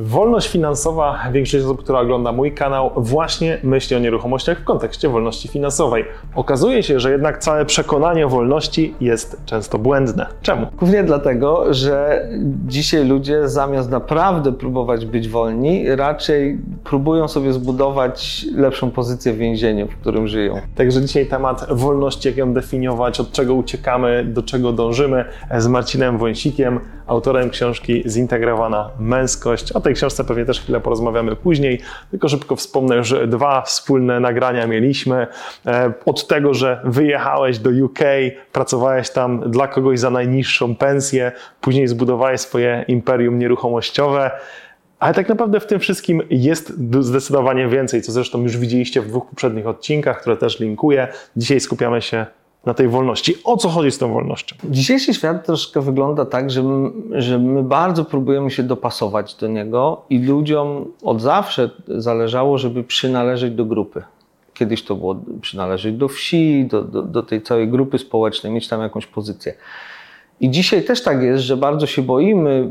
Wolność finansowa, większość osób, która ogląda mój kanał, właśnie myśli o nieruchomościach w kontekście wolności finansowej. Okazuje się, że jednak całe przekonanie o wolności jest często błędne. Czemu? Głównie dlatego, że dzisiaj ludzie zamiast naprawdę próbować być wolni, raczej próbują sobie zbudować lepszą pozycję w więzieniu, w którym żyją. Także dzisiaj temat wolności, jak ją definiować, od czego uciekamy, do czego dążymy z Marcinem Wąsikiem, autorem książki Zintegrowana Męskość. Tej książce pewnie też chwilę porozmawiamy później, tylko szybko wspomnę, że dwa wspólne nagrania mieliśmy. E, od tego, że wyjechałeś do UK, pracowałeś tam dla kogoś za najniższą pensję, później zbudowałeś swoje imperium nieruchomościowe. Ale tak naprawdę w tym wszystkim jest zdecydowanie więcej, co zresztą już widzieliście w dwóch poprzednich odcinkach, które też linkuję. Dzisiaj skupiamy się na tej wolności. O co chodzi z tą wolnością? Dzisiejszy świat troszkę wygląda tak, że my, że my bardzo próbujemy się dopasować do niego i ludziom od zawsze zależało, żeby przynależeć do grupy. Kiedyś to było przynależeć do wsi, do, do, do tej całej grupy społecznej, mieć tam jakąś pozycję. I dzisiaj też tak jest, że bardzo się boimy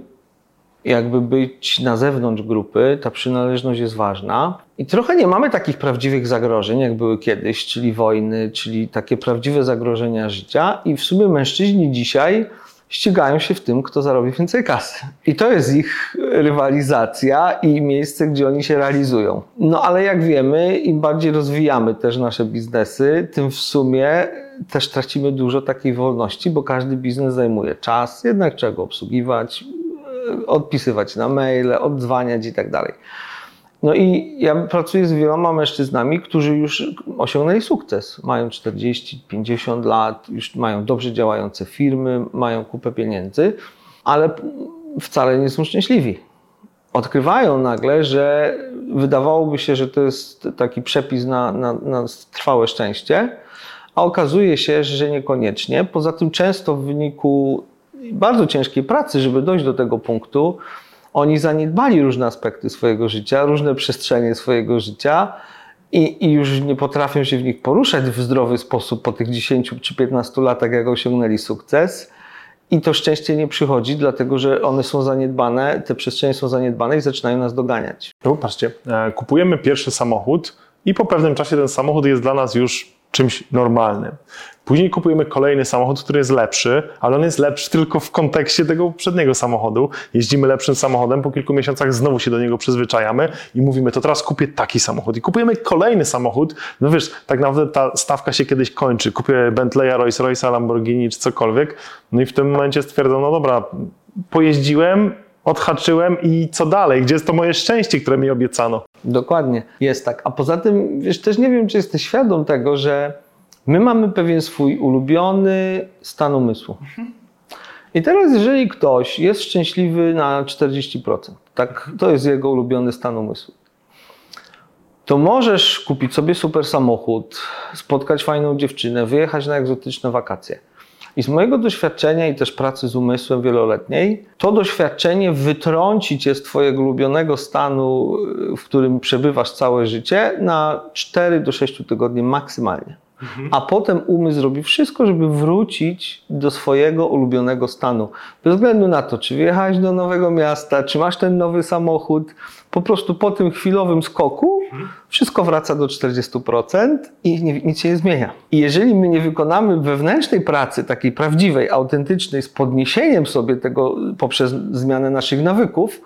jakby być na zewnątrz grupy, ta przynależność jest ważna. I trochę nie mamy takich prawdziwych zagrożeń, jak były kiedyś, czyli wojny, czyli takie prawdziwe zagrożenia życia. I w sumie mężczyźni dzisiaj ścigają się w tym, kto zarobi więcej kasy. I to jest ich rywalizacja i miejsce, gdzie oni się realizują. No ale jak wiemy, im bardziej rozwijamy też nasze biznesy, tym w sumie też tracimy dużo takiej wolności, bo każdy biznes zajmuje czas, jednak trzeba go obsługiwać, odpisywać na maile, oddzwaniać i tak dalej. No i ja pracuję z wieloma mężczyznami, którzy już osiągnęli sukces. Mają 40, 50 lat, już mają dobrze działające firmy, mają kupę pieniędzy, ale wcale nie są szczęśliwi. Odkrywają nagle, że wydawałoby się, że to jest taki przepis na, na, na trwałe szczęście, a okazuje się, że niekoniecznie. Poza tym często w wyniku bardzo ciężkiej pracy, żeby dojść do tego punktu. Oni zaniedbali różne aspekty swojego życia, różne przestrzenie swojego życia i, i, już nie potrafią się w nich poruszać w zdrowy sposób po tych 10 czy 15 latach, jak osiągnęli sukces. I to szczęście nie przychodzi, dlatego że one są zaniedbane, te przestrzenie są zaniedbane i zaczynają nas doganiać. No, patrzcie, e, kupujemy pierwszy samochód i po pewnym czasie ten samochód jest dla nas już czymś normalnym. Później kupujemy kolejny samochód, który jest lepszy, ale on jest lepszy tylko w kontekście tego poprzedniego samochodu. Jeździmy lepszym samochodem, po kilku miesiącach znowu się do niego przyzwyczajamy i mówimy, to teraz kupię taki samochód. I kupujemy kolejny samochód. No wiesz, tak naprawdę ta stawka się kiedyś kończy. Kupię Bentleya, Rolls Royce'a, Lamborghini czy cokolwiek. No i w tym momencie stwierdzam, no dobra, pojeździłem, odhaczyłem i co dalej? Gdzie jest to moje szczęście, które mi obiecano? Dokładnie, jest tak. A poza tym, wiesz, też nie wiem, czy jesteś świadom tego, że my mamy pewien swój ulubiony stan umysłu. I teraz, jeżeli ktoś jest szczęśliwy na 40%, tak, to jest jego ulubiony stan umysłu, to możesz kupić sobie super samochód, spotkać fajną dziewczynę, wyjechać na egzotyczne wakacje. I z mojego doświadczenia i też pracy z umysłem wieloletniej, to doświadczenie wytrąci cię z twojego ulubionego stanu, w którym przebywasz całe życie, na 4 do 6 tygodni maksymalnie. Mhm. A potem umysł zrobi wszystko, żeby wrócić do swojego ulubionego stanu. Bez względu na to, czy wyjechałeś do nowego miasta, czy masz ten nowy samochód, po prostu po tym chwilowym skoku wszystko wraca do 40% i nic się nie zmienia. I jeżeli my nie wykonamy wewnętrznej pracy, takiej prawdziwej, autentycznej, z podniesieniem sobie tego poprzez zmianę naszych nawyków,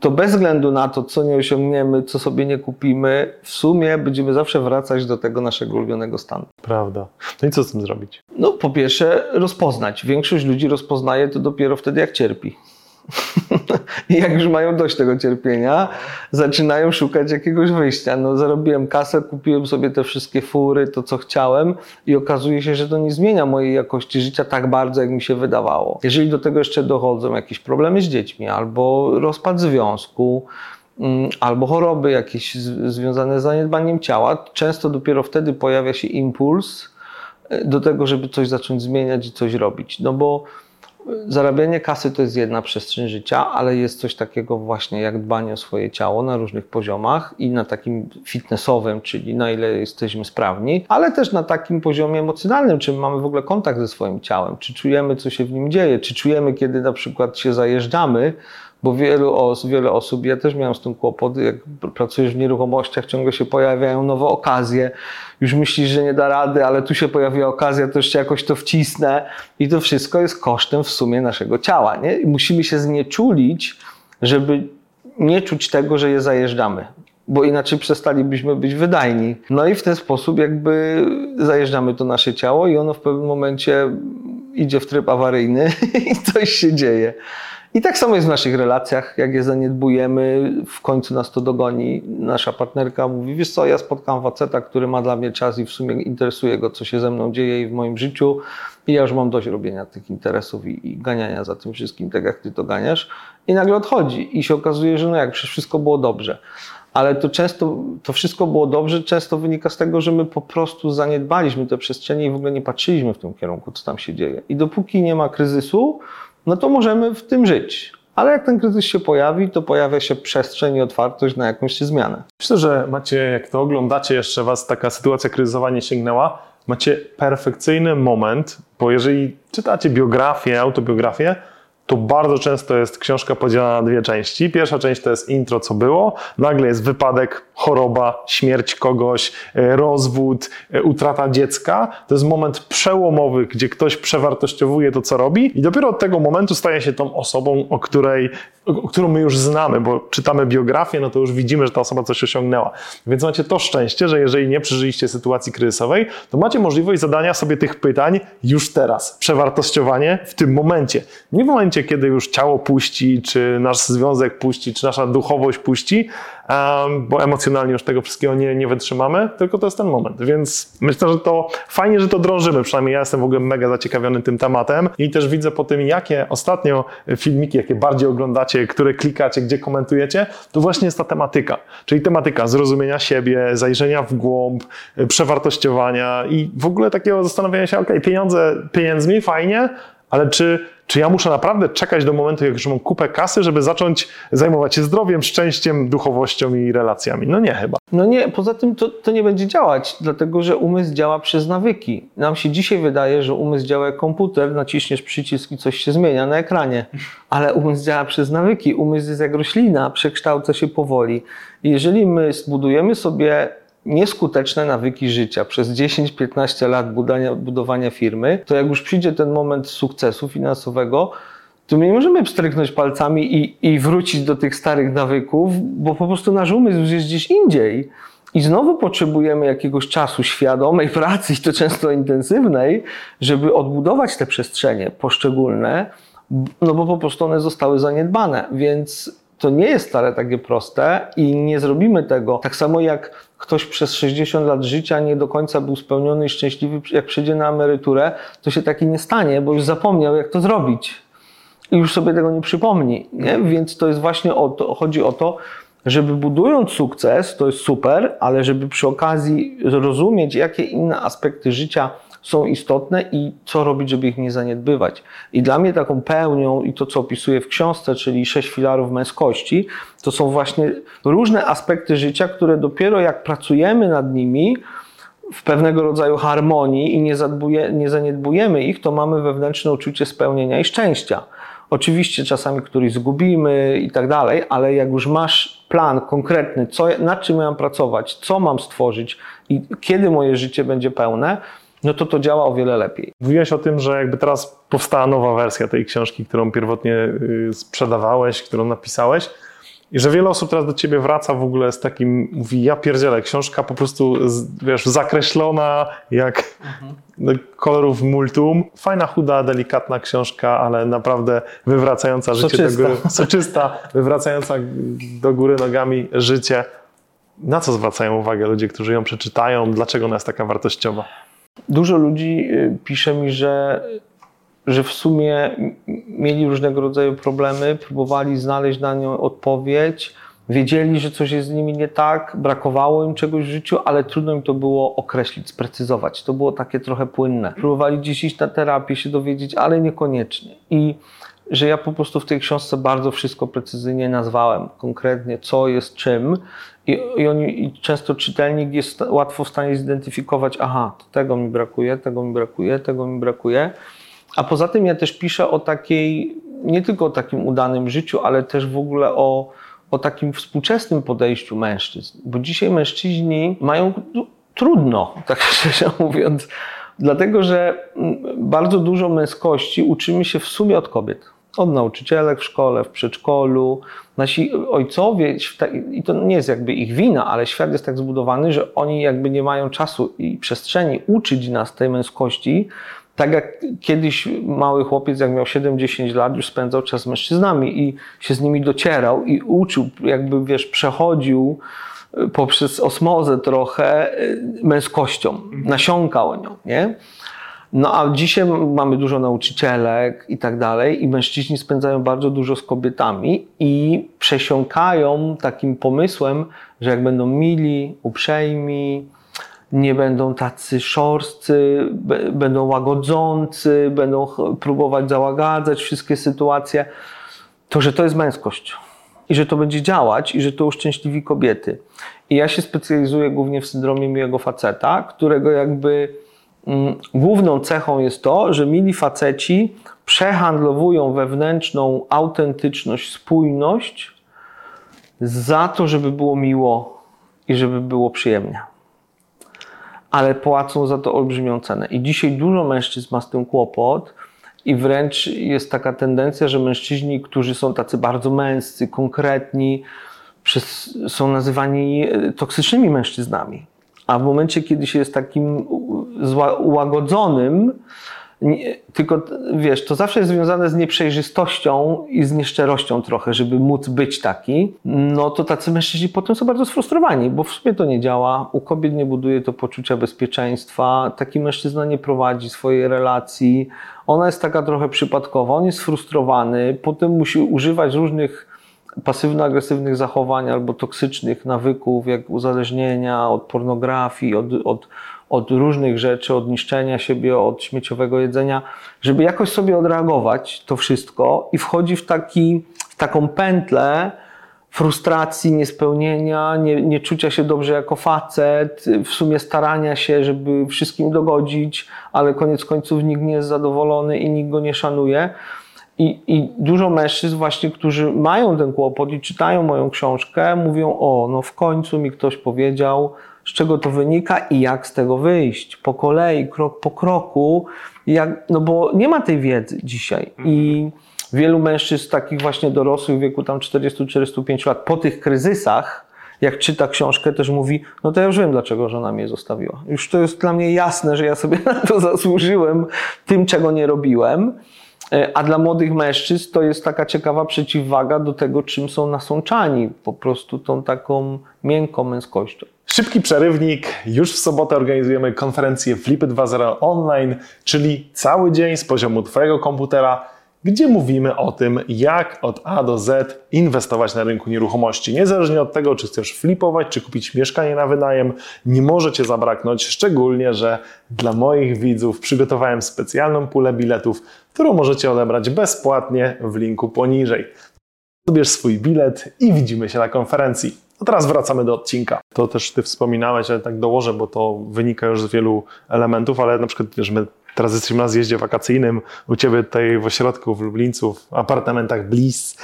to bez względu na to, co nie osiągniemy, co sobie nie kupimy, w sumie będziemy zawsze wracać do tego naszego ulubionego stanu. Prawda. No i co z tym zrobić? No, po pierwsze, rozpoznać. Większość ludzi rozpoznaje to dopiero wtedy, jak cierpi. I jak już mają dość tego cierpienia, zaczynają szukać jakiegoś wyjścia. No, zarobiłem kasę, kupiłem sobie te wszystkie fury, to co chciałem, i okazuje się, że to nie zmienia mojej jakości życia tak bardzo, jak mi się wydawało. Jeżeli do tego jeszcze dochodzą jakieś problemy z dziećmi, albo rozpad związku, mm, albo choroby jakieś związane z zaniedbaniem ciała, często dopiero wtedy pojawia się impuls e, do tego, żeby coś zacząć zmieniać i coś robić. No bo Zarabianie kasy to jest jedna przestrzeń życia, ale jest coś takiego właśnie jak dbanie o swoje ciało na różnych poziomach i na takim fitnessowym, czyli na ile jesteśmy sprawni, ale też na takim poziomie emocjonalnym, czy mamy w ogóle kontakt ze swoim ciałem, czy czujemy, co się w nim dzieje, czy czujemy, kiedy na przykład się zajeżdżamy, bo wielu wiele osób, ja też miałem z tym kłopot, jak pracujesz w nieruchomościach, ciągle się pojawiają nowe okazje, już myślisz, że nie da rady, ale tu się pojawia okazja, to jeszcze jakoś to wcisnę i to wszystko jest kosztem w sumie naszego ciała, nie? I musimy się znieczulić, żeby nie czuć tego, że je zajeżdżamy bo inaczej przestalibyśmy być wydajni. No i w ten sposób jakby zajeżdżamy to nasze ciało i ono w pewnym momencie idzie w tryb awaryjny i coś się dzieje. I tak samo jest w naszych relacjach, jak je zaniedbujemy, w końcu nas to dogoni. Nasza partnerka mówi, wiesz co, ja spotkam faceta, który ma dla mnie czas i w sumie interesuje go, co się ze mną dzieje i w moim życiu i ja już mam dość robienia tych interesów i, i ganiania za tym wszystkim, tak jak ty to ganiasz. I nagle odchodzi i się okazuje, że no jak, przecież wszystko było dobrze ale to często, to wszystko było dobrze, często wynika z tego, że my po prostu zaniedbaliśmy te przestrzenie i w ogóle nie patrzyliśmy w tym kierunku, co tam się dzieje. I dopóki nie ma kryzysu, no to możemy w tym żyć. Ale jak ten kryzys się pojawi, to pojawia się przestrzeń i otwartość na jakąś zmianę. Myślę, że macie, jak to oglądacie, jeszcze was taka sytuacja kryzysowa nie sięgnęła, macie perfekcyjny moment, bo jeżeli czytacie biografię, autobiografię, to bardzo często jest książka podzielona na dwie części. Pierwsza część to jest intro, co było. Nagle jest wypadek, choroba, śmierć kogoś, e, rozwód, e, utrata dziecka. To jest moment przełomowy, gdzie ktoś przewartościowuje to, co robi, i dopiero od tego momentu staje się tą osobą, o której, o którą my już znamy, bo czytamy biografię, no to już widzimy, że ta osoba coś osiągnęła. Więc macie to szczęście, że jeżeli nie przeżyliście sytuacji kryzysowej, to macie możliwość zadania sobie tych pytań już teraz. Przewartościowanie w tym momencie. Nie w momencie, kiedy już ciało puści, czy nasz związek puści, czy nasza duchowość puści, bo emocjonalnie już tego wszystkiego nie, nie wytrzymamy, tylko to jest ten moment. Więc myślę, że to fajnie, że to drążymy. Przynajmniej ja jestem w ogóle mega zaciekawiony tym tematem i też widzę po tym, jakie ostatnio filmiki, jakie bardziej oglądacie, które klikacie, gdzie komentujecie, to właśnie jest ta tematyka. Czyli tematyka zrozumienia siebie, zajrzenia w głąb, przewartościowania i w ogóle takiego zastanowienia się, ok, pieniądze pieniędzmi, fajnie, ale czy czy ja muszę naprawdę czekać do momentu, jak już mam kupę kasy, żeby zacząć zajmować się zdrowiem, szczęściem, duchowością i relacjami? No nie chyba. No nie, poza tym to, to nie będzie działać, dlatego że umysł działa przez nawyki. Nam się dzisiaj wydaje, że umysł działa jak komputer, naciśniesz przycisk i coś się zmienia na ekranie, ale umysł działa przez nawyki. Umysł jest jak roślina, przekształca się powoli. I jeżeli my zbudujemy sobie nieskuteczne nawyki życia przez 10-15 lat budowania, budowania firmy, to jak już przyjdzie ten moment sukcesu finansowego, to my nie możemy pstryknąć palcami i, i wrócić do tych starych nawyków, bo po prostu nasz umysł jest gdzieś indziej. I znowu potrzebujemy jakiegoś czasu świadomej pracy, i to często intensywnej, żeby odbudować te przestrzenie poszczególne, no bo po prostu one zostały zaniedbane. Więc to nie jest wcale takie proste i nie zrobimy tego. Tak samo jak ktoś przez 60 lat życia nie do końca był spełniony i szczęśliwy, jak przyjdzie na emeryturę, to się taki nie stanie, bo już zapomniał, jak to zrobić. I już sobie tego nie przypomni. Nie? Więc to jest właśnie o to, chodzi o to, żeby budując sukces, to jest super, ale żeby przy okazji rozumieć, jakie inne aspekty życia są istotne i co robić, żeby ich nie zaniedbywać. I dla mnie taką pełnią i to, co opisuję w książce, czyli sześć filarów męskości, to są właśnie różne aspekty życia, które dopiero jak pracujemy nad nimi, w pewnego rodzaju harmonii i nie, zadbuje, nie zaniedbujemy ich, to mamy wewnętrzne uczucie spełnienia i szczęścia. Oczywiście czasami któryś zgubimy i tak dalej, ale jak już masz plan konkretny, co, nad czym mam pracować, co mam stworzyć i kiedy moje życie będzie pełne, no to to działa o wiele lepiej. Mówiłeś o tym, że jakby teraz powstała nowa wersja tej książki, którą pierwotnie y, sprzedawałeś, którą napisałeś. I że wiele osób teraz do ciebie wraca w ogóle z takim, mówi, ja pierdzielę, książka po prostu, wiesz, zakreślona, jak mhm. kolorów multum. Fajna, chuda, delikatna książka, ale naprawdę wywracająca życie soczysta. do góry. Soczysta, wywracająca do góry nogami życie. Na co zwracają uwagę ludzie, którzy ją przeczytają? Dlaczego ona jest taka wartościowa? Dużo ludzi y, pisze mi, że, że w sumie mieli różnego rodzaju problemy, próbowali znaleźć na nią odpowiedź, wiedzieli, że coś jest z nimi nie tak, brakowało im czegoś w życiu, ale trudno im to było określić, sprecyzować. To było takie trochę płynne. Próbowali gdzieś iść na terapię, się dowiedzieć, ale niekoniecznie. I że ja po prostu w tej książce bardzo wszystko precyzyjnie nazwałem, konkretnie co jest czym i, i, oni, i często czytelnik jest łatwo w stanie zidentyfikować, aha, tego mi brakuje, tego mi brakuje, tego mi brakuje, A poza tym ja też piszę o takiej, nie tylko o takim udanym życiu, ale też w ogóle o, o takim współczesnym podejściu mężczyzn. Bo dzisiaj mężczyźni mają trudno, tak szczerze mówiąc, dlatego że bardzo dużo męskości uczymy się w sumie od kobiet. Od nauczycielek w szkole, w przedszkolu. Nasi ojcowie, i to nie jest jakby ich wina, ale świat jest tak zbudowany, że oni jakby nie mają czasu i przestrzeni uczyć nas tej męskości, tak jak kiedyś mały chłopiec, jak miał 7-10 lat, już spędzał czas z mężczyznami i się z nimi docierał i uczył, jakby wiesz, przechodził y, poprzez osmozę trochę y, męskością, nasiąkał nią, nie? No a dzisiaj mamy dużo nauczycielek i tak dalej, i mężczyźni spędzają bardzo dużo z kobietami i przesiąkają takim pomysłem, że jak będą mili, uprzejmi, nie będą tacy szorscy, będą łagodzący, będą próbować załagadzać wszystkie sytuacje, to że to jest męskość i że to będzie działać i że to uszczęśliwi kobiety. I ja się specjalizuję głównie w syndromie miłego faceta, którego jakby główną cechą jest to, że mili faceci przehandlowują wewnętrzną autentyczność, spójność za to, żeby było miło i żeby było przyjemnie ale płacą za to olbrzymią cenę. I dzisiaj dużo mężczyzn ma z tym kłopot, i wręcz jest taka tendencja, że mężczyźni, którzy są tacy bardzo męscy, konkretni, przez, są nazywani e, toksycznymi mężczyznami. A w momencie, kiedy się jest takim ułagodzonym, tylko wiesz, to zawsze jest związane z nieprzejrzystością i z nieszczerością trochę, żeby móc być taki, no to tacy mężczyźni potem są bardzo sfrustrowani, bo w sumie to nie działa, u kobiet nie buduje to poczucia bezpieczeństwa, taki mężczyzna nie prowadzi swojej relacji, ona jest taka trochę przypadkowa, on jest sfrustrowany, potem musi używać różnych pasywno-agresywnych zachowań albo toksycznych nawyków, jak uzależnienia od pornografii, od, od od różnych rzeczy, od niszczenia siebie, od śmieciowego jedzenia, żeby jakoś sobie odreagować to wszystko i wchodzi w, taki, w taką pętlę frustracji, niespełnienia, nie, nie czucia się dobrze jako facet, w sumie starania się, żeby wszystkim dogodzić, ale koniec końców nikt nie jest zadowolony i nikt go nie szanuje. I, I, dużo mężczyzn właśnie, którzy mają ten kłopot i czytają moją książkę, mówią, o, no w końcu mi ktoś powiedział, z czego to wynika i jak z tego wyjść. Po kolei, krok po kroku, jak, no bo nie ma tej wiedzy dzisiaj. I wielu mężczyzn takich właśnie dorosłych w wieku tam 40-45 lat, po tych kryzysach, jak czyta książkę, też mówi, no to ja już wiem, dlaczego żona mnie zostawiła. Już to jest dla mnie jasne, że ja sobie na to zasłużyłem tym, czego nie robiłem. E, a dla młodych mężczyzn to jest taka ciekawa przeciwwaga do tego, czym są nasączani, po prostu tą taką miękką męskością. Szybki przerywnik. Już w sobotę organizujemy konferencję Flipy 2.0 online, czyli cały dzień z poziomu Twojego komputera, gdzie mówimy o tym, jak od A do Z inwestować na rynku nieruchomości. Niezależnie od tego, czy chcesz flipować, czy kupić mieszkanie na wynajem, nie może Cię zabraknąć, szczególnie, że dla moich widzów przygotowałem specjalną pulę biletów, którą możecie odebrać bezpłatnie w linku poniżej. Wybierz swój bilet i widzimy się na konferencji. No teraz wracamy do odcinka. To też Ty wspominałeś, ale tak dołożę, bo to wynika już z wielu elementów, ale na przykład, że my teraz jesteśmy na zjeździe wakacyjnym, u Ciebie tutaj w ośrodku w Lublińcu, w apartamentach Bliss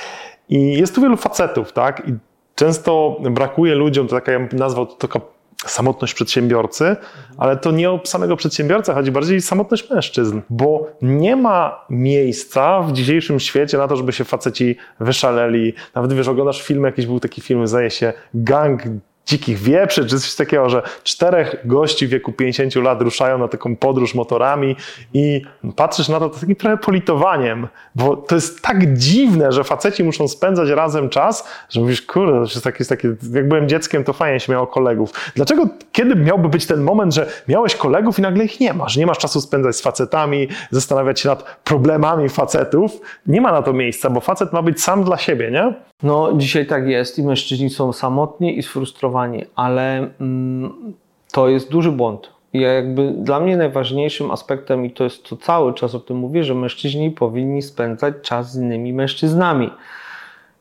i jest tu wielu facetów, tak? I często brakuje ludziom, to taka, ja bym nazwał to taka samotność przedsiębiorcy, ale to nie o samego przedsiębiorcę, chodzi bardziej samotność mężczyzn, bo nie ma miejsca w dzisiejszym świecie na to, żeby się faceci wyszaleli. Nawet wiesz, oglądasz film, jakiś był taki film, zdaje się, Gang dzikich wieprzy, czy coś takiego, że czterech gości w wieku 50 lat ruszają na taką podróż motorami i patrzysz na to, to takim trochę politowaniem, bo to jest tak dziwne, że faceci muszą spędzać razem czas, że mówisz, kurde, to jest takie, takie jak byłem dzieckiem, to fajnie się miało kolegów. Dlaczego, kiedy miałby być ten moment, że miałeś kolegów i nagle ich nie masz, nie masz czasu spędzać z facetami, zastanawiać się nad problemami facetów, nie ma na to miejsca, bo facet ma być sam dla siebie, nie? No, dzisiaj tak jest i mężczyźni są samotni i sfrustrowani, ale mm, to jest duży błąd. Ja jakby dla mnie najważniejszym aspektem, i to jest to cały czas o tym mówię, że mężczyźni powinni spędzać czas z innymi mężczyznami.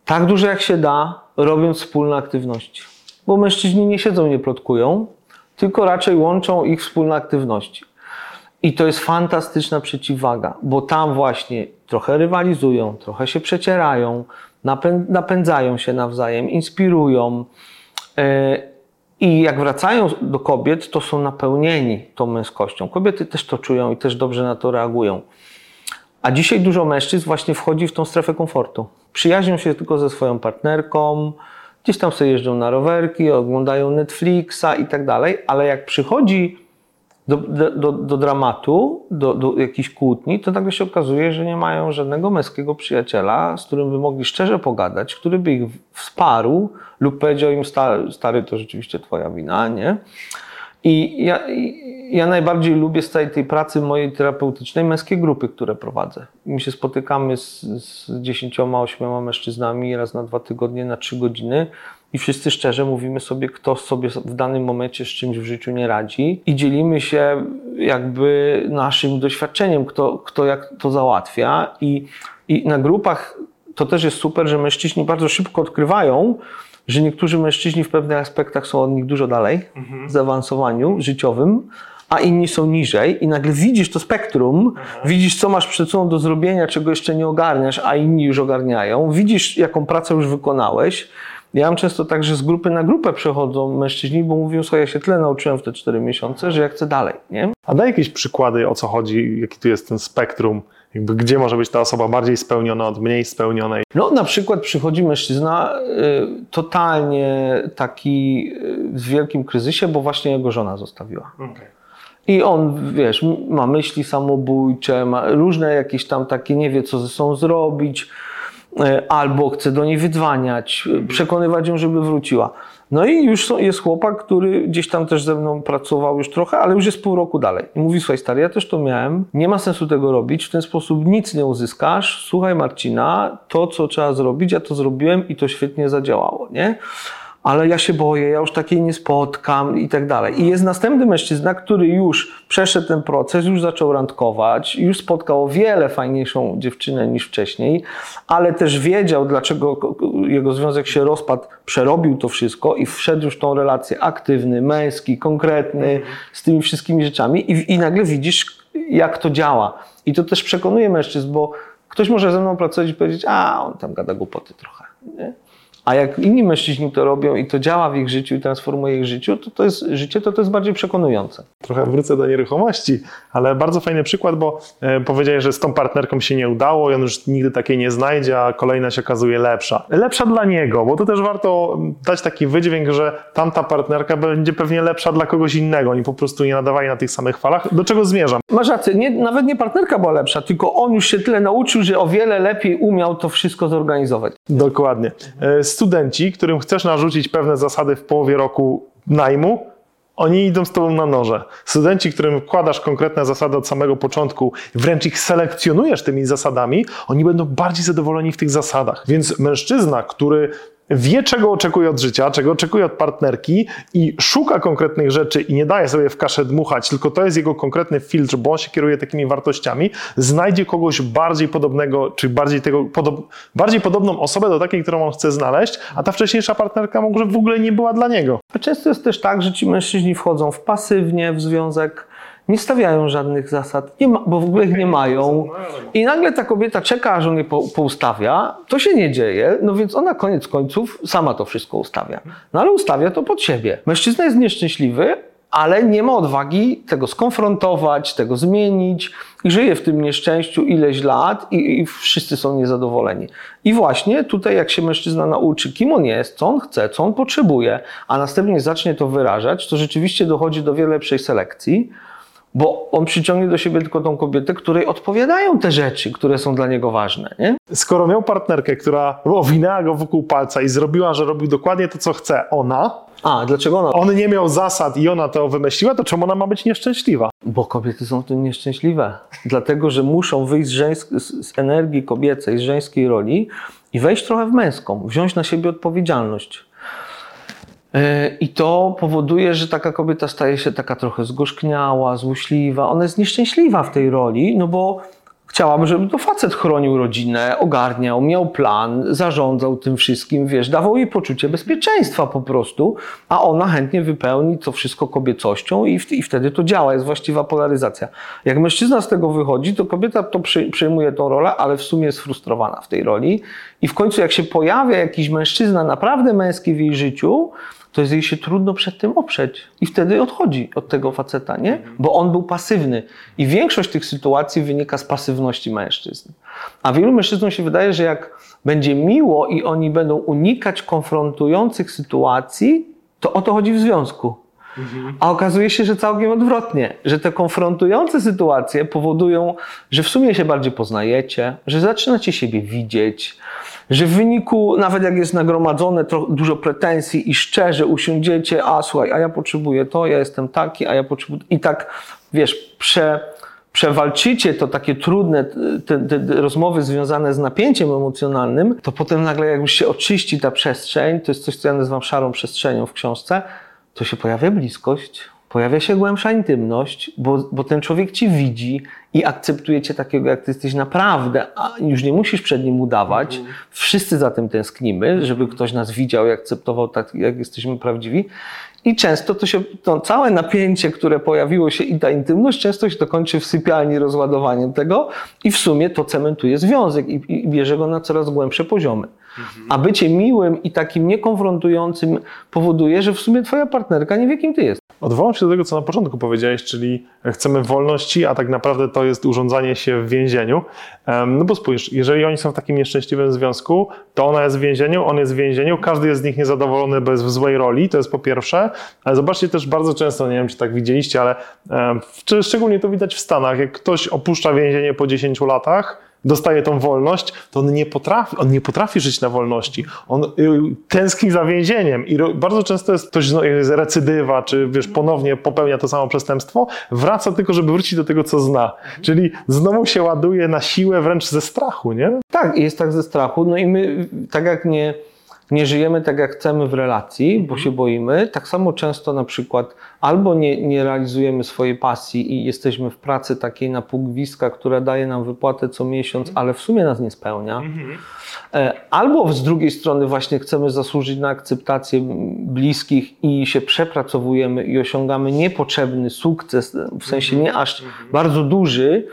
Tak dużo jak się da, robiąc wspólne aktywności. Bo mężczyźni nie siedzą, nie plotkują, tylko raczej łączą ich wspólne aktywności. I to jest fantastyczna przeciwwaga, bo tam właśnie trochę rywalizują, trochę się przecierają, napędzają się nawzajem, inspirują. E, I jak wracają do kobiet, to są napełnieni tą męskością. Kobiety też to czują i też dobrze na to reagują. A dzisiaj dużo mężczyzn właśnie wchodzi w tą strefę komfortu. Przyjaźnią się tylko ze swoją partnerką, gdzieś tam sobie jeżdżą na rowerki, oglądają Netflixa i tak dalej, ale jak przychodzi do, do, do dramatu, do, do jakichś kłótni, to nagle się okazuje, że nie mają żadnego męskiego przyjaciela, z którym by mogli szczerze pogadać, który by ich wsparł lub powiedział im, stary, stary to rzeczywiście twoja wina, nie? I ja, ja najbardziej lubię z całej tej pracy mojej terapeutycznej męskie grupy, które prowadzę. My się spotykamy z, dziesięcioma, ośmioma mężczyznami raz na dwa tygodnie, na trzy godziny i wszyscy szczerze mówimy sobie, kto sobie w danym momencie z czymś w życiu nie radzi i dzielimy się jakby naszym doświadczeniem, kto, kto jak to załatwia i, i na grupach to też jest super, że mężczyźni bardzo szybko odkrywają, że niektórzy mężczyźni w pewnych aspektach są od nich dużo dalej mhm. w zaawansowaniu życiowym, a inni są niżej i nagle widzisz to spektrum, mhm. widzisz co masz przed sobą do zrobienia, czego jeszcze nie ogarniasz, a inni już ogarniają, widzisz jaką pracę już wykonałeś. Ja mam często tak, że z grupy na grupę przechodzą mężczyźni, bo mówią, słuchaj, ja się tyle nauczyłem w te cztery miesiące, że ja chcę dalej, nie? A daj jakieś przykłady, o co chodzi, jaki tu jest ten spektrum jakby gdzie może być ta osoba bardziej spełniona od mniej spełnionej? No na przykład przychodzi mężczyzna y, totalnie taki y, w wielkim kryzysie, bo właśnie jego żona zostawiła. Okay. I on, wiesz, ma myśli samobójcze, ma różne jakieś tam takie, nie wie co ze sobą zrobić, albo chce do niej wydzwaniać, przekonywać ją, żeby wróciła. No i już jest chłopak, który gdzieś tam też ze mną pracował już trochę, ale już jest pół roku dalej. I mówi, słuchaj stary, ja też to miałem, nie ma sensu tego robić, w ten sposób nic nie uzyskasz, słuchaj Marcina, to co trzeba zrobić, ja to zrobiłem i to świetnie zadziałało, nie? Ale ja się boję, ja już takiej nie spotkam i tak dalej. I jest następny mężczyzna, który już przeszedł ten proces, już zaczął randkować, już spotkał o wiele fajniejszą dziewczynę niż wcześniej, ale też wiedział, dlaczego jego związek się rozpadł, przerobił to wszystko i wszedł już w tą relację aktywny, męski, konkretny, z tymi wszystkimi rzeczami i, i nagle widzisz, jak to działa. I to też przekonuje mężczyzn, bo ktoś może ze mną pracować i powiedzieć, a on tam gada głupoty trochę. Nie? A jak inni mężczyźni to robią i to działa w ich życiu i transformuje ich życiu, to to jest życie, to to jest bardziej przekonujące. Trochę wrócę do nieruchomości, ale bardzo fajny przykład, bo e, powiedziałeś, że z tą partnerką się nie udało i on już nigdy takiej nie znajdzie, a kolejna się okazuje lepsza. Lepsza dla niego, bo to też warto dać taki wydźwięk, że tamta partnerka będzie pewnie lepsza dla kogoś innego. Oni po prostu nie nadawali na tych samych falach. Do czego zmierzam? Masz rację, nie, nawet nie partnerka była lepsza, tylko on już się tyle nauczył, że o wiele lepiej umiał to wszystko zorganizować. Dokładnie. Studenci, którym chcesz narzucić pewne zasady w połowie roku najmu, oni idą z tobą na noże. Studenci, którym wkładasz konkretne zasady od samego początku, wręcz ich selekcjonujesz tymi zasadami, oni będą bardziej zadowoleni w tych zasadach. Więc mężczyzna, który wie, czego oczekuje od życia, czego oczekuje od partnerki i szuka konkretnych rzeczy i nie daje sobie w kaszę dmuchać, tylko to jest jego konkretny filtr, bo on się kieruje takimi wartościami, znajdzie kogoś bardziej podobnego, czy bardziej, tego, podob, bardziej podobną osobę do takiej, którą on chce znaleźć, a ta wcześniejsza partnerka może w ogóle nie była dla niego. Często jest też tak, że ci mężczyźni wchodzą w pasywnie w związek, nie stawiają żadnych zasad, ma, bo w ogóle ich nie mają. I nagle ta kobieta czeka, aż on je po, poustawia. To się nie dzieje, no więc ona koniec końców sama to wszystko ustawia. No ale ustawia to pod siebie. Mężczyzna jest nieszczęśliwy, ale nie ma odwagi tego skonfrontować, tego zmienić i żyje w tym nieszczęściu ileś lat i, i, wszyscy są niezadowoleni. I właśnie tutaj, jak się mężczyzna nauczy, kim on jest, co on chce, co on potrzebuje, a następnie zacznie to wyrażać, to rzeczywiście dochodzi do wiele lepszej selekcji bo on przyciągnie do siebie tylko tą kobietę, której odpowiadają te rzeczy, które są dla niego ważne. Nie? Skoro miał partnerkę, która owinęła go wokół palca i zrobiła, że robił dokładnie to, co chce ona, a, dlaczego ona? On nie miał zasad i ona to wymyśliła, to czemu ona ma być nieszczęśliwa? Bo kobiety są w tym nieszczęśliwe. Dlatego, że muszą wyjść z, żeńsk- z energii kobiecej, z żeńskiej roli i wejść trochę w męską, wziąć na siebie odpowiedzialność. I to powoduje, że taka kobieta staje się taka trochę zgorzkniała, złośliwa. Ona jest nieszczęśliwa w tej roli, no bo chciałabym, żeby to facet chronił rodzinę, ogarniał, miał plan, zarządzał tym wszystkim, wiesz, dawał jej poczucie bezpieczeństwa po prostu, a ona chętnie wypełni to wszystko kobiecością i, w, i wtedy to działa, jest właściwa polaryzacja. Jak mężczyzna z tego wychodzi, to kobieta to przy, przyjmuje tą rolę, ale w sumie jest frustrowana w tej roli i w końcu jak się pojawia jakiś mężczyzna naprawdę męski w jej życiu, to jest jej się trudno przed tym oprzeć. I wtedy odchodzi od tego faceta, nie? Bo on był pasywny. I większość tych sytuacji wynika z pasywności mężczyzn. A wielu mężczyznom się wydaje, że jak będzie miło i oni będą unikać konfrontujących sytuacji, to o to chodzi w związku. A okazuje się, że całkiem odwrotnie, że te konfrontujące sytuacje powodują, że w sumie się bardziej poznajecie, że zaczynacie siebie widzieć, że w wyniku, nawet jak jest nagromadzone dużo pretensji i szczerze usiądziecie, a słuchaj, a ja potrzebuję to, ja jestem taki, a ja potrzebuję. I tak, wiesz, prze, przewalczycie to takie trudne te, te, rozmowy związane z napięciem emocjonalnym, to potem nagle, jak już się oczyści ta przestrzeń, to jest coś, co ja nazywam szarą przestrzenią w książce, to się pojawia bliskość, pojawia się głębsza intymność, bo, bo ten człowiek ci widzi i akceptuje cię takiego, jak ty jesteś naprawdę, a już nie musisz przed nim udawać. Mhm. Wszyscy za tym tęsknimy, żeby ktoś nas widział i akceptował tak, jak jesteśmy prawdziwi. I często to się, to całe napięcie, które pojawiło się i ta intymność, często się to kończy w sypialni rozładowaniem tego i w sumie to cementuje związek i, i bierze go na coraz głębsze poziomy. A bycie miłym i takim niekonfrontującym powoduje, że w sumie twoja partnerka nie wie, kim ty jest. Odwołam się do tego, co na początku powiedziałeś, czyli chcemy wolności, a tak naprawdę to jest urządzanie się w więzieniu. No bo spójrz, jeżeli oni są w takim nieszczęśliwym związku, to ona jest w więzieniu, on jest w więzieniu, każdy jest z nich niezadowolony, bo jest w złej roli, to jest po pierwsze. Ale zobaczcie też bardzo często, nie wiem, czy tak widzieliście, ale szczególnie to widać w Stanach, jak ktoś opuszcza więzienie po 10 latach, dostaje tą wolność, to on nie potrafi, on nie potrafi żyć na wolności. On y, tęskni za więzieniem i bardzo często jest ktoś jest recydywa, czy wiesz, ponownie popełnia to samo przestępstwo, wraca tylko, żeby wrócić do tego, co zna. Czyli znowu się ładuje na siłę wręcz ze strachu, nie? Tak, jest tak ze strachu. No i my, tak jak nie nie żyjemy tak, jak chcemy w relacji, bo się boimy. Tak samo często na przykład albo nie, nie realizujemy swojej pasji i jesteśmy w pracy takiej na pół gwizdka, która daje nam wypłatę co miesiąc, ale w sumie nas nie spełnia. E, albo z drugiej strony właśnie chcemy zasłużyć na akceptację bliskich i się przepracowujemy i osiągamy niepotrzebny sukces, w sensie nie aż bardzo duży,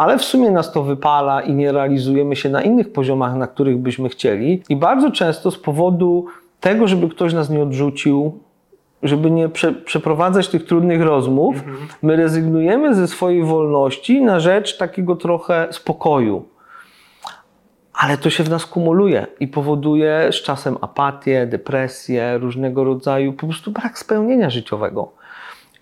ale w sumie nas to wypala i nie realizujemy się na innych poziomach, na których byśmy chcieli. I bardzo często z powodu tego, żeby ktoś nas nie odrzucił, żeby nie prze, przeprowadzać tych trudnych rozmów, mhm. my rezygnujemy ze swojej wolności na rzecz takiego trochę spokoju. Ale to się w nas kumuluje i powoduje z czasem apatię, depresję, różnego rodzaju po prostu brak spełnienia życiowego.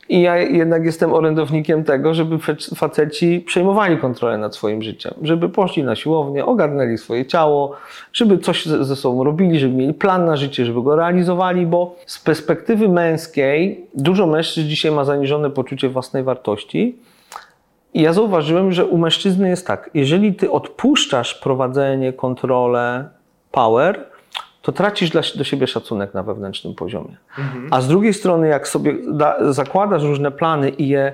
I ja jednak jestem orędownikiem tego, żeby faceci przejmowali kontrolę nad swoim życiem, żeby poszli na siłownię, ogarnęli swoje ciało, żeby coś ze sobą robili, żeby mieli plan na życie, żeby go realizowali, bo z perspektywy męskiej dużo mężczyzn dzisiaj ma zaniżone poczucie własnej wartości. I ja zauważyłem, że u mężczyzny jest tak, jeżeli ty odpuszczasz prowadzenie, kontrolę, power, to tracisz dla, do siebie szacunek na wewnętrznym poziomie. Mhm. A z drugiej strony, jak sobie da, zakładasz różne plany i je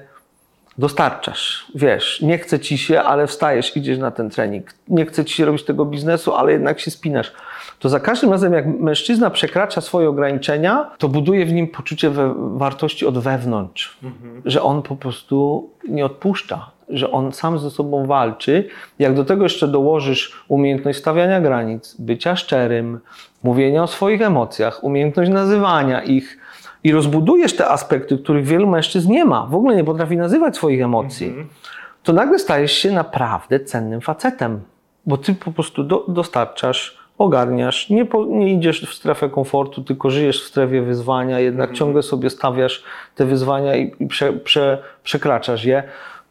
dostarczasz, wiesz, nie chce ci się, ale wstajesz, idziesz na ten trening, nie chce ci się robić tego biznesu, ale jednak się spinasz, to za każdym razem, jak mężczyzna przekracza swoje ograniczenia, to buduje w nim poczucie wartości od wewnątrz, mhm. że on po prostu nie odpuszcza, że on sam ze sobą walczy. Jak do tego jeszcze dołożysz umiejętność stawiania granic, bycia szczerym, mówienia o swoich emocjach, umiejętność nazywania ich i rozbudujesz te aspekty, których wielu mężczyzn nie ma, w ogóle nie potrafi nazywać swoich emocji, mhm. to nagle stajesz się naprawdę cennym facetem, bo ty po prostu do, dostarczasz ogarniasz, nie, po, nie idziesz w strefę komfortu, tylko żyjesz w strefie wyzwania, jednak mhm. ciągle sobie stawiasz te wyzwania i, i prze, prze, przekraczasz je.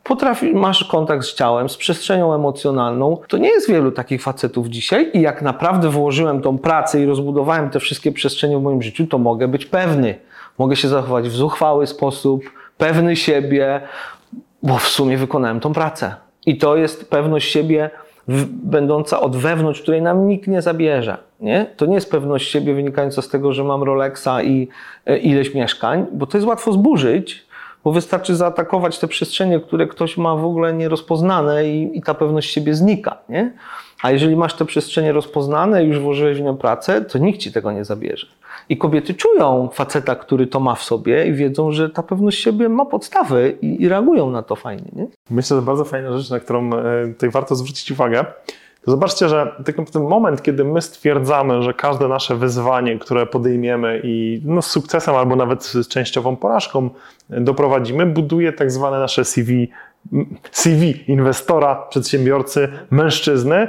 Potrafi, masz kontakt z ciałem, z przestrzenią emocjonalną. To nie jest wielu takich facetów dzisiaj i jak naprawdę włożyłem tą pracę i rozbudowałem te wszystkie przestrzenie w moim życiu, to mogę być pewny. Mogę się zachować w zuchwały sposób, pewny siebie, bo w sumie wykonałem tą pracę. I to jest pewność siebie będąca od wewnątrz, której nam nikt nie zabierze. Nie? To nie jest pewność siebie wynikająca z tego, że mam Rolexa i e, ileś mieszkań, bo to jest łatwo zburzyć, Bo wystarczy zaatakować te przestrzenie, które ktoś ma w ogóle nierozpoznane i, i ta pewność siebie znika, nie? A jeżeli masz te przestrzenie rozpoznane i już włożyłeś w nią pracę, to nikt ci tego nie zabierze. I kobiety czują faceta, który to ma w sobie i wiedzą, że ta pewność siebie ma podstawy i, i reagują na to fajnie. Nie? Myślę, że bardzo fajna rzecz, na którą e, tutaj warto zwrócić uwagę. Zobaczcie, że tak naprawdę moment, kiedy my stwierdzamy, że każde nasze wyzwanie, które podejmiemy i no, z sukcesem albo nawet z częściową porażką doprowadzimy, buduje tak zwane nasze CV CV inwestora, przedsiębiorcy, mężczyzny,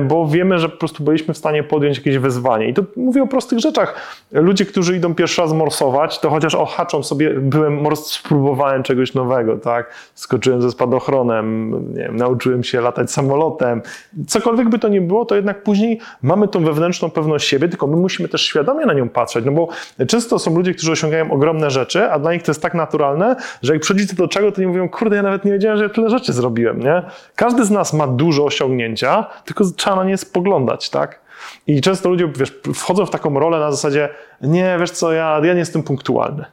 bo wiemy, że po prostu byliśmy w stanie podjąć jakieś wyzwanie. I to mówię o prostych rzeczach. Ludzie, którzy idą pierwszy raz morsować, to chociaż ohaczą sobie, byłem mors, spróbowałem czegoś nowego, tak? Skoczyłem ze spadochronem, wiem, nauczyłem się latać samolotem. Cokolwiek by to nie było, to jednak później mamy tą wewnętrzną pewność siebie, tylko my musimy też świadomie na nią patrzeć, no bo często są ludzie, którzy osiągają ogromne rzeczy, a dla nich to jest tak naturalne, że jak przychodzi to do czego, to nie mówią, kurde, ja nawet nie wiedziałem, że ja tyle rzeczy zrobiłem, nie? Każdy z nas ma dużo osiągnięcia, tylko trzeba na nie spoglądać, tak? I często ludzie, wiesz, wchodzą w taką rolę na zasadzie, nie, wiesz co, ja, ja nie jestem punktualny.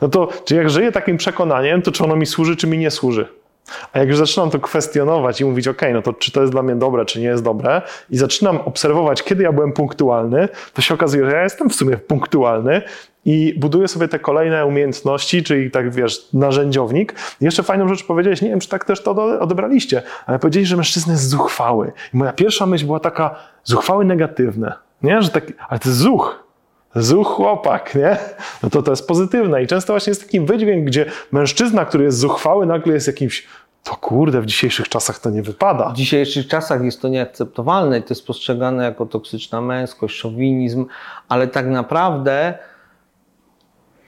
No to, czy jak żyję takim przekonaniem, to czy ono mi służy, czy mi nie służy? A jak już zaczynam to kwestionować i mówić, ok, no to czy to jest dla mnie dobre, czy nie jest dobre, i zaczynam obserwować, kiedy ja byłem punktualny, to się okazuje, że ja jestem w sumie punktualny i buduję sobie te kolejne umiejętności, czyli tak wiesz, narzędziownik. I jeszcze fajną rzecz powiedziałeś, nie wiem, czy tak też to odebraliście, ale powiedzieli, że mężczyzna jest zuchwały. I moja pierwsza myśl była taka, zuchwały negatywne, nie? Że taki, ale to jest zuch. Zuch chłopak, nie? No to to jest pozytywne. I często właśnie jest taki wydźwięk, gdzie mężczyzna, który jest zuchwały, nagle jest jakimś to kurde, w dzisiejszych czasach to nie wypada. W dzisiejszych czasach jest to nieakceptowalne i to jest postrzegane jako toksyczna męskość, szowinizm, ale tak naprawdę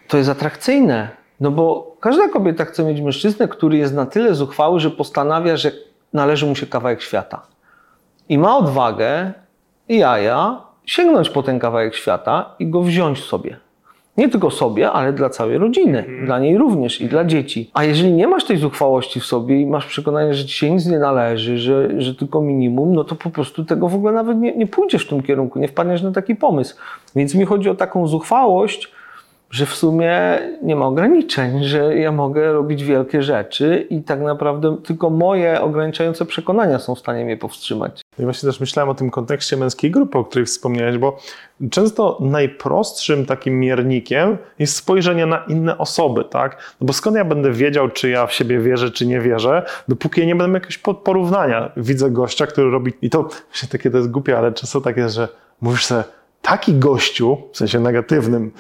to jest atrakcyjne. No bo każda kobieta chce mieć mężczyznę, który jest na tyle zuchwały, że postanawia, że należy mu się kawałek świata. I ma odwagę i jaja sięgnąć po ten kawałek świata i go wziąć sobie. Nie tylko sobie, ale dla całej rodziny, mhm. dla niej również i dla dzieci. A jeżeli nie masz tej zuchwałości w sobie i masz przekonanie, że ci się nic nie należy, że, że tylko minimum, no to po prostu tego w ogóle nawet nie, nie pójdziesz w tym kierunku, nie wpadniesz na taki pomysł. Więc mi chodzi o taką zuchwałość, że w sumie nie ma ograniczeń, że ja mogę robić wielkie rzeczy i tak naprawdę tylko moje ograniczające przekonania są w stanie mnie powstrzymać. I właśnie też myślałem o tym kontekście męskiej grupy, o której wspomniałeś, bo często najprostszym takim miernikiem jest spojrzenie na inne osoby, tak? No bo skąd ja będę wiedział, czy ja w siebie wierzę, czy nie wierzę, dopóki ja nie będę miał jakiegoś porównania. Widzę gościa, który robi, i to właśnie takie to jest głupie, ale często tak jest, że mówisz sobie, taki gościu, w sensie negatywnym,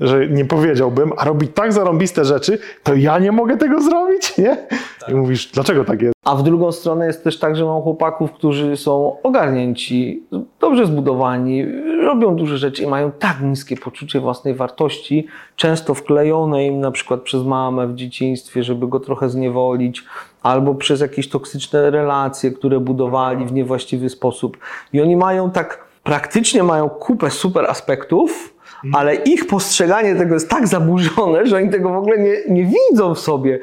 że nie powiedziałbym, a robi tak zarąbiste rzeczy, to ja nie mogę tego zrobić, nie? Tak. I mówisz, dlaczego tak jest? A w drugą stronę jest też tak, że mam chłopaków, którzy są ogarnięci, dobrze zbudowani, robią duże rzeczy i mają tak niskie poczucie własnej wartości, często wklejone im na przykład przez mamę w dzieciństwie, żeby go trochę zniewolić, albo przez jakieś toksyczne relacje, które budowali w niewłaściwy sposób. I oni mają tak praktycznie mają kupę super aspektów. Ale ich postrzeganie tego jest tak zaburzone, że oni tego w ogóle nie, nie widzą w sobie.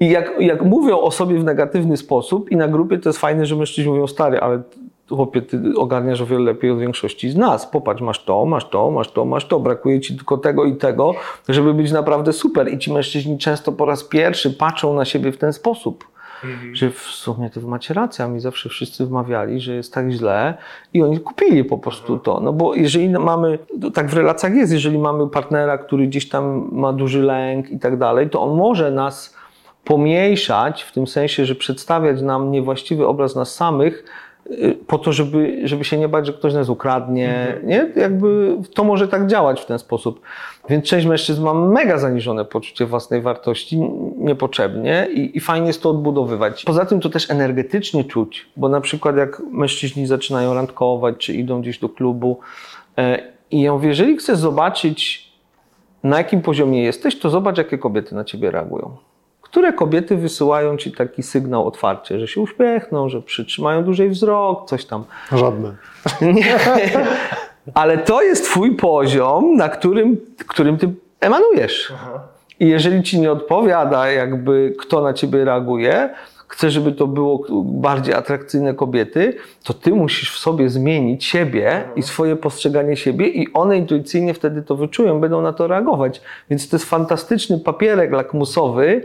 I jak, jak mówią o sobie w negatywny sposób i na grupie to jest fajne, że mężczyźni mówią stary, ale chłopie, ty ogarniasz o wiele lepiej od większości z nas. Popatrz, masz to, masz to, masz to, masz to. Brakuje ci tylko tego i tego, żeby być naprawdę super. I ci mężczyźni często po raz pierwszy patrzą na siebie w ten sposób. Mhm. Że w sumie to wy macie rację, a mi zawsze wszyscy wmawiali, że jest tak źle i oni kupili po prostu mhm. to. No bo jeżeli mamy, tak w relacjach jest, jeżeli mamy partnera, który gdzieś tam ma duży lęk i tak dalej, to on może nas pomniejszać w tym sensie, że przedstawiać nam niewłaściwy obraz nas samych, po to, żeby, żeby się nie bać, że ktoś nas ukradnie. Mhm. Nie? Jakby to może tak działać w ten sposób. Więc część mężczyzn ma mega zaniżone poczucie własnej wartości niepotrzebnie i, i, fajnie jest to odbudowywać. Poza tym to też energetycznie czuć, bo na przykład jak mężczyźni zaczynają randkować, czy idą gdzieś do klubu e, i ja mówię, jeżeli chcesz zobaczyć na jakim poziomie jesteś, to zobacz jakie kobiety na ciebie reagują. Które kobiety wysyłają ci taki sygnał otwarcie, że się uśmiechną, że przytrzymają dłużej wzrok, coś tam. Żadne. Nie. Ale to jest twój poziom, na którym, którym ty emanujesz. Aha. I jeżeli ci nie odpowiada, jakby kto na ciebie reaguje, chcesz, żeby to było bardziej atrakcyjne kobiety, to ty musisz w sobie zmienić siebie i swoje postrzeganie siebie i one intuicyjnie wtedy to wyczują, będą na to reagować. Więc to jest fantastyczny papierek lakmusowy,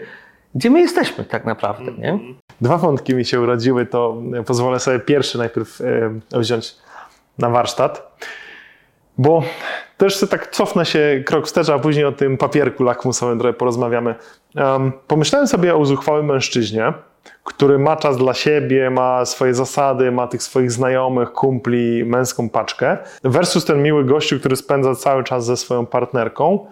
gdzie my jesteśmy tak naprawdę, nie? Dwa wątki mi się urodziły, to pozwolę sobie pierwszy najpierw e, wziąć na warsztat, bo też sobie tak cofnę się krok wstecz, a później o tym papierku lakmusowym trochę porozmawiamy. Um, pomyślałem sobie o uzuchwałym mężczyźnie, który ma czas dla siebie, ma swoje zasady, ma tych swoich znajomych, kumpli, męską paczkę, versus ten miły gościu, który spędza cały czas ze swoją partnerką.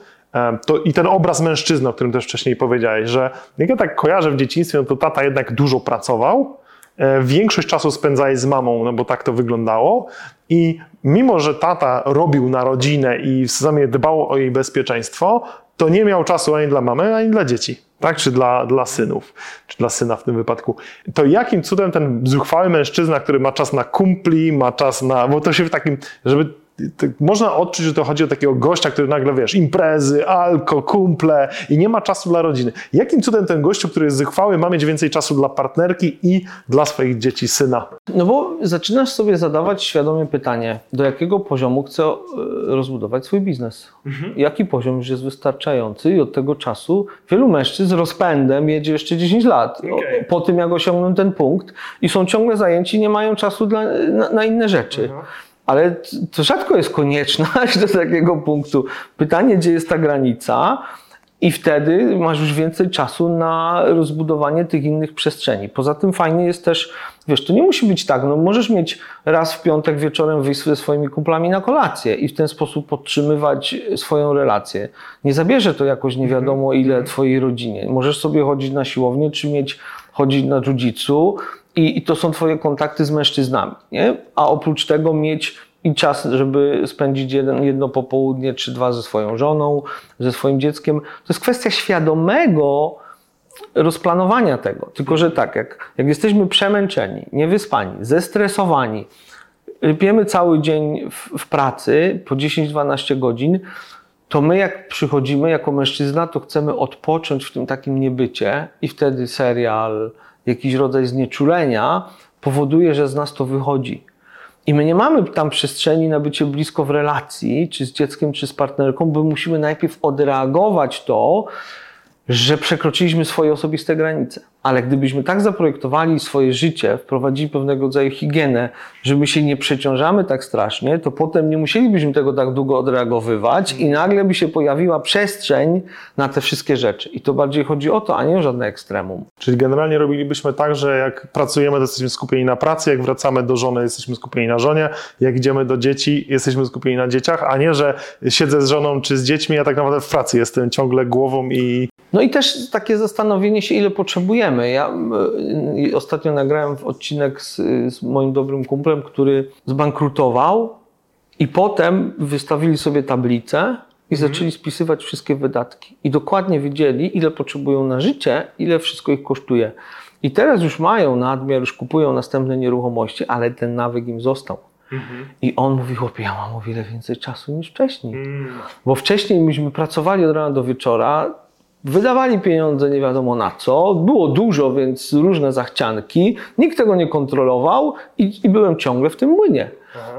To, I ten obraz mężczyzny, o którym też wcześniej powiedziałeś, że jak ja tak kojarzę w dzieciństwie, no to tata jednak dużo pracował, e, większość czasu spędzałeś z mamą, no bo tak to wyglądało. I mimo, że tata robił na rodzinę i w sumie dbał o jej bezpieczeństwo, to nie miał czasu ani dla mamy, ani dla dzieci, tak? czy dla, dla synów, czy dla syna w tym wypadku. To jakim cudem ten zuchwały mężczyzna, który ma czas na kumpli, ma czas na. Bo to się w takim, żeby można odczuć, że to chodzi o takiego gościa, który nagle, wiesz, imprezy, alko, kumple i nie ma czasu dla rodziny. Jakim cudem ten gościu, który jest zuchwały, ma mieć więcej czasu dla partnerki i dla swoich dzieci, syna? No bo zaczynasz sobie zadawać świadomie pytanie, do jakiego poziomu chcę e, rozbudować swój biznes. Mhm. Jaki poziom już jest wystarczający i od tego czasu wielu mężczyzn z rozpędem jedzie jeszcze 10 lat okay. po tym, jak osiągną ten punkt i są ciągle zajęci, nie mają czasu dla, na, na inne rzeczy. Mhm ale to rzadko jest konieczność do takiego punktu. Pytanie, gdzie jest ta granica, i wtedy masz już więcej czasu na rozbudowanie tych innych przestrzeni. Poza tym fajnie jest też, wiesz, to nie musi być tak, no możesz mieć raz w piątek wieczorem wyjść ze swoimi kumplami na kolację i w ten sposób podtrzymywać swoją relację. Nie zabierze to jakoś nie wiadomo ile mhm. twojej rodzinie. Możesz sobie chodzić na siłownię, czy mieć chodzić na jiu i, i to są twoje kontakty z mężczyznami, nie? A oprócz tego mieć i czas, żeby spędzić jeden, jedno popołudnie czy dwa ze swoją żoną, ze swoim dzieckiem. To jest kwestia świadomego rozplanowania tego. Tylko, że tak, jak, jak jesteśmy przemęczeni, niewyspani, zestresowani, rypiemy cały dzień w, w pracy po 10-12 godzin, to my jak przychodzimy jako mężczyzna, to chcemy odpocząć w tym takim niebycie i wtedy serial, jakiś rodzaj znieczulenia powoduje, że z nas to wychodzi. I my nie mamy tam przestrzeni na bycie blisko w relacji, czy z dzieckiem, czy z partnerką, bo musimy najpierw odreagować to, że przekroczyliśmy swoje osobiste granice. Ale gdybyśmy tak zaprojektowali swoje życie, wprowadzili pewnego rodzaju higienę, że my się nie przeciążamy tak strasznie, to potem nie musielibyśmy tego tak długo odreagowywać i nagle by się pojawiła przestrzeń na te wszystkie rzeczy. I to bardziej chodzi o to, a nie o żadne ekstremum. Czyli generalnie robilibyśmy tak, że jak pracujemy, to jesteśmy skupieni na pracy, jak wracamy do żony, jesteśmy skupieni na żonie, jak idziemy do dzieci, jesteśmy skupieni na dzieciach, a nie, że siedzę z żoną czy z dziećmi, a tak naprawdę w pracy jestem ciągle głową i... No i też takie zastanowienie się, ile potrzebujemy ja y, ostatnio nagrałem odcinek z, z moim dobrym kumplem, który zbankrutował i potem wystawili sobie tablicę i mhm. zaczęli spisywać wszystkie wydatki. I dokładnie wiedzieli, ile potrzebują na życie, ile wszystko ich kosztuje. I teraz już mają nadmiar, już kupują następne nieruchomości, ale ten nawyk im został. Mhm. I on mówi, chłopie, ja mam o wiele więcej czasu niż wcześniej. Mhm. Bo wcześniej myśmy pracowali od rana do wieczora, Wydawali pieniądze nie wiadomo na co, było dużo, więc różne zachcianki, nikt tego nie kontrolował i, i byłem ciągle w tym młynie.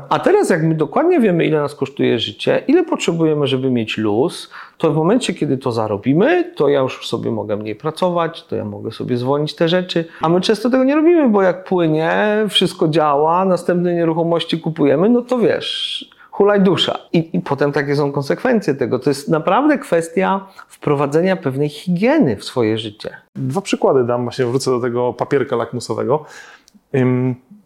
A teraz, jak my dokładnie wiemy, ile nas kosztuje życie, ile potrzebujemy, żeby mieć luz, to w momencie, kiedy to zarobimy, to ja już sobie mogę mniej pracować, to ja mogę sobie zwolnić te rzeczy. A my często tego nie robimy, bo jak płynie, wszystko działa, następne nieruchomości kupujemy, no to wiesz hulaj dusza. I, I potem takie są konsekwencje tego. To jest naprawdę kwestia wprowadzenia pewnej higieny w swoje życie. Dwa przykłady dam, właśnie wrócę do tego papierka lakmusowego.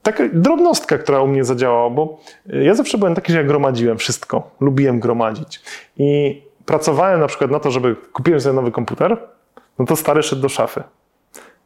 taka drobnostka, która u mnie zadziałała, bo ja zawsze byłem taki, że ja gromadziłem wszystko. Lubiłem gromadzić. I pracowałem na przykład na to, żeby kupiłem sobie nowy komputer, no to stary szedł do szafy.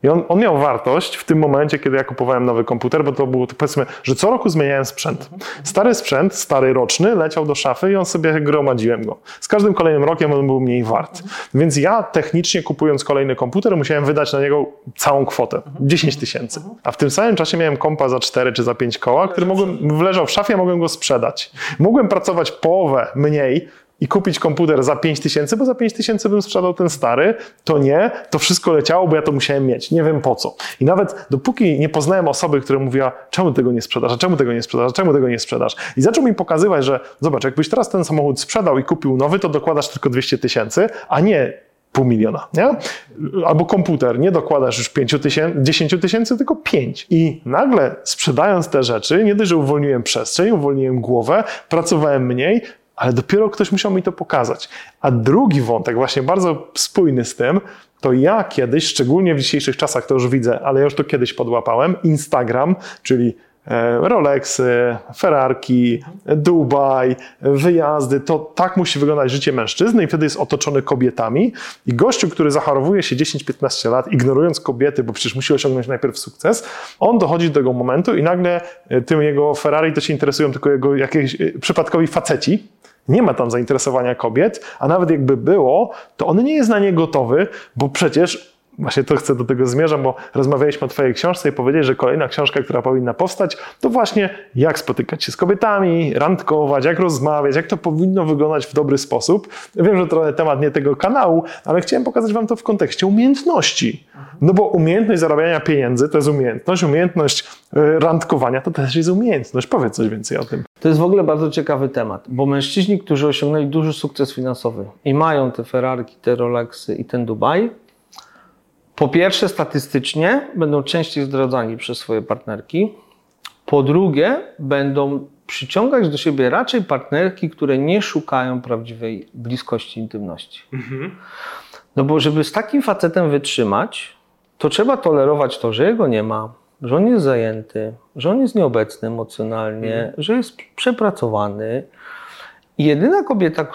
I on, on, miał wartość w tym momencie, kiedy ja kupowałem nowy komputer, bo to było, to powiedzmy, że co roku zmieniałem sprzęt. Stary sprzęt, stary roczny, leciał do szafy i on sobie gromadziłem go. Z każdym kolejnym rokiem on był mniej wart. Więc ja technicznie kupując kolejny komputer, musiałem wydać na niego całą kwotę 10 tysięcy. A w tym samym czasie miałem kompa za 4 czy za 5 koła, który mogłem, leżał w szafie, a mogłem go sprzedać. Mogłem pracować połowę mniej, i kupić komputer za 5 tysięcy, bo za 5 tysięcy bym sprzedał ten stary, to nie, to wszystko leciało, bo ja to musiałem mieć. Nie wiem po co. I nawet dopóki nie poznałem osoby, która mówiła, czemu tego nie sprzedasz, czemu tego nie sprzedasz, czemu tego nie sprzedasz. I zaczął mi pokazywać, że zobacz, jakbyś teraz ten samochód sprzedał i kupił nowy, to dokładasz tylko 200 tysięcy, a nie pół miliona, nie? Albo komputer, nie dokładasz już 5 tysięcy, 10 tysięcy, tylko 5. I nagle sprzedając te rzeczy, nie dość, że uwolniłem przestrzeń, uwolniłem głowę, pracowałem mniej, ale dopiero ktoś musiał mi to pokazać. A drugi wątek, właśnie bardzo spójny z tym, to ja kiedyś, szczególnie w dzisiejszych czasach to już widzę, ale ja już to kiedyś podłapałem, Instagram, czyli E, Rolexy, Ferrarki, Dubaj, wyjazdy. To tak musi wyglądać życie mężczyzny i wtedy jest otoczony kobietami. I gościu, który zachorowuje się 10-15 lat, ignorując kobiety, bo przecież musi osiągnąć najpierw sukces, on dochodzi do tego momentu i nagle e, tym jego Ferrari to się interesują tylko jego jakieś e, przypadkowi faceci, nie ma tam zainteresowania kobiet, a nawet jakby było, to on nie jest na nie gotowy, bo przecież Właśnie to chcę do tego zmierzam, bo rozmawialiśmy o Twojej książce i powiedzieć, że kolejna książka, która powinna powstać, to właśnie jak spotykać się z kobietami, randkować, jak rozmawiać, jak to powinno wyglądać w dobry sposób. Wiem, że trochę temat nie tego kanału, ale chciałem pokazać Wam to w kontekście umiejętności. No bo umiejętność zarabiania pieniędzy to jest umiejętność, umiejętność e, randkowania to też jest umiejętność. Powiedz coś więcej o tym. To jest w ogóle bardzo ciekawy temat, bo mężczyźni, którzy osiągnęli duży sukces finansowy i mają te Ferrari, te Rolexy i ten Dubaj, po pierwsze, statystycznie będą częściej zdradzani przez swoje partnerki. Po drugie, będą przyciągać do siebie raczej partnerki, które nie szukają prawdziwej bliskości, intymności. Mhm. No bo żeby z takim facetem wytrzymać, to trzeba tolerować to, że jego nie ma, że on jest zajęty, że on jest nieobecny emocjonalnie, mhm. że jest przepracowany. Jedyna kobieta,